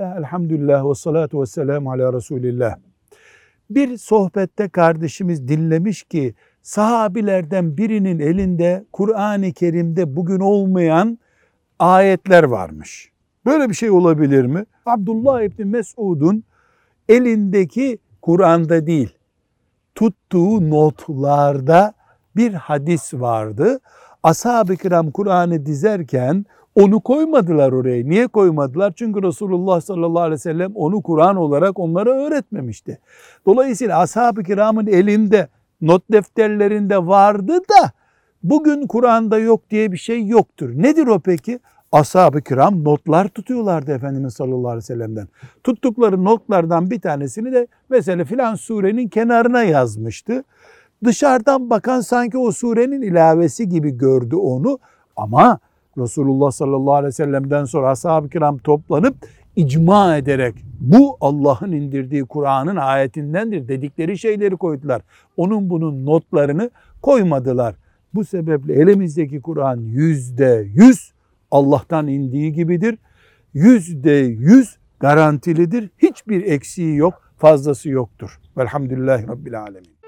Bismillah, elhamdülillah ve salatu ve selamu ala Resulillah. Bir sohbette kardeşimiz dinlemiş ki sahabilerden birinin elinde Kur'an-ı Kerim'de bugün olmayan ayetler varmış. Böyle bir şey olabilir mi? Abdullah İbni Mesud'un elindeki Kur'an'da değil, tuttuğu notlarda bir hadis vardı. Ashab-ı kiram Kur'an'ı dizerken onu koymadılar oraya. Niye koymadılar? Çünkü Resulullah sallallahu aleyhi ve sellem onu Kur'an olarak onlara öğretmemişti. Dolayısıyla ashab-ı kiramın elinde not defterlerinde vardı da bugün Kur'an'da yok diye bir şey yoktur. Nedir o peki? Ashab-ı kiram notlar tutuyorlardı Efendimiz sallallahu aleyhi ve sellem'den. Tuttukları notlardan bir tanesini de mesela filan surenin kenarına yazmıştı. Dışarıdan bakan sanki o surenin ilavesi gibi gördü onu ama Resulullah sallallahu aleyhi ve sellem'den sonra ashab-ı kiram toplanıp icma ederek bu Allah'ın indirdiği Kur'an'ın ayetindendir dedikleri şeyleri koydular. Onun bunun notlarını koymadılar. Bu sebeple elimizdeki Kur'an yüzde yüz Allah'tan indiği gibidir. Yüzde yüz garantilidir. Hiçbir eksiği yok, fazlası yoktur. Velhamdülillahi Rabbil Alemin.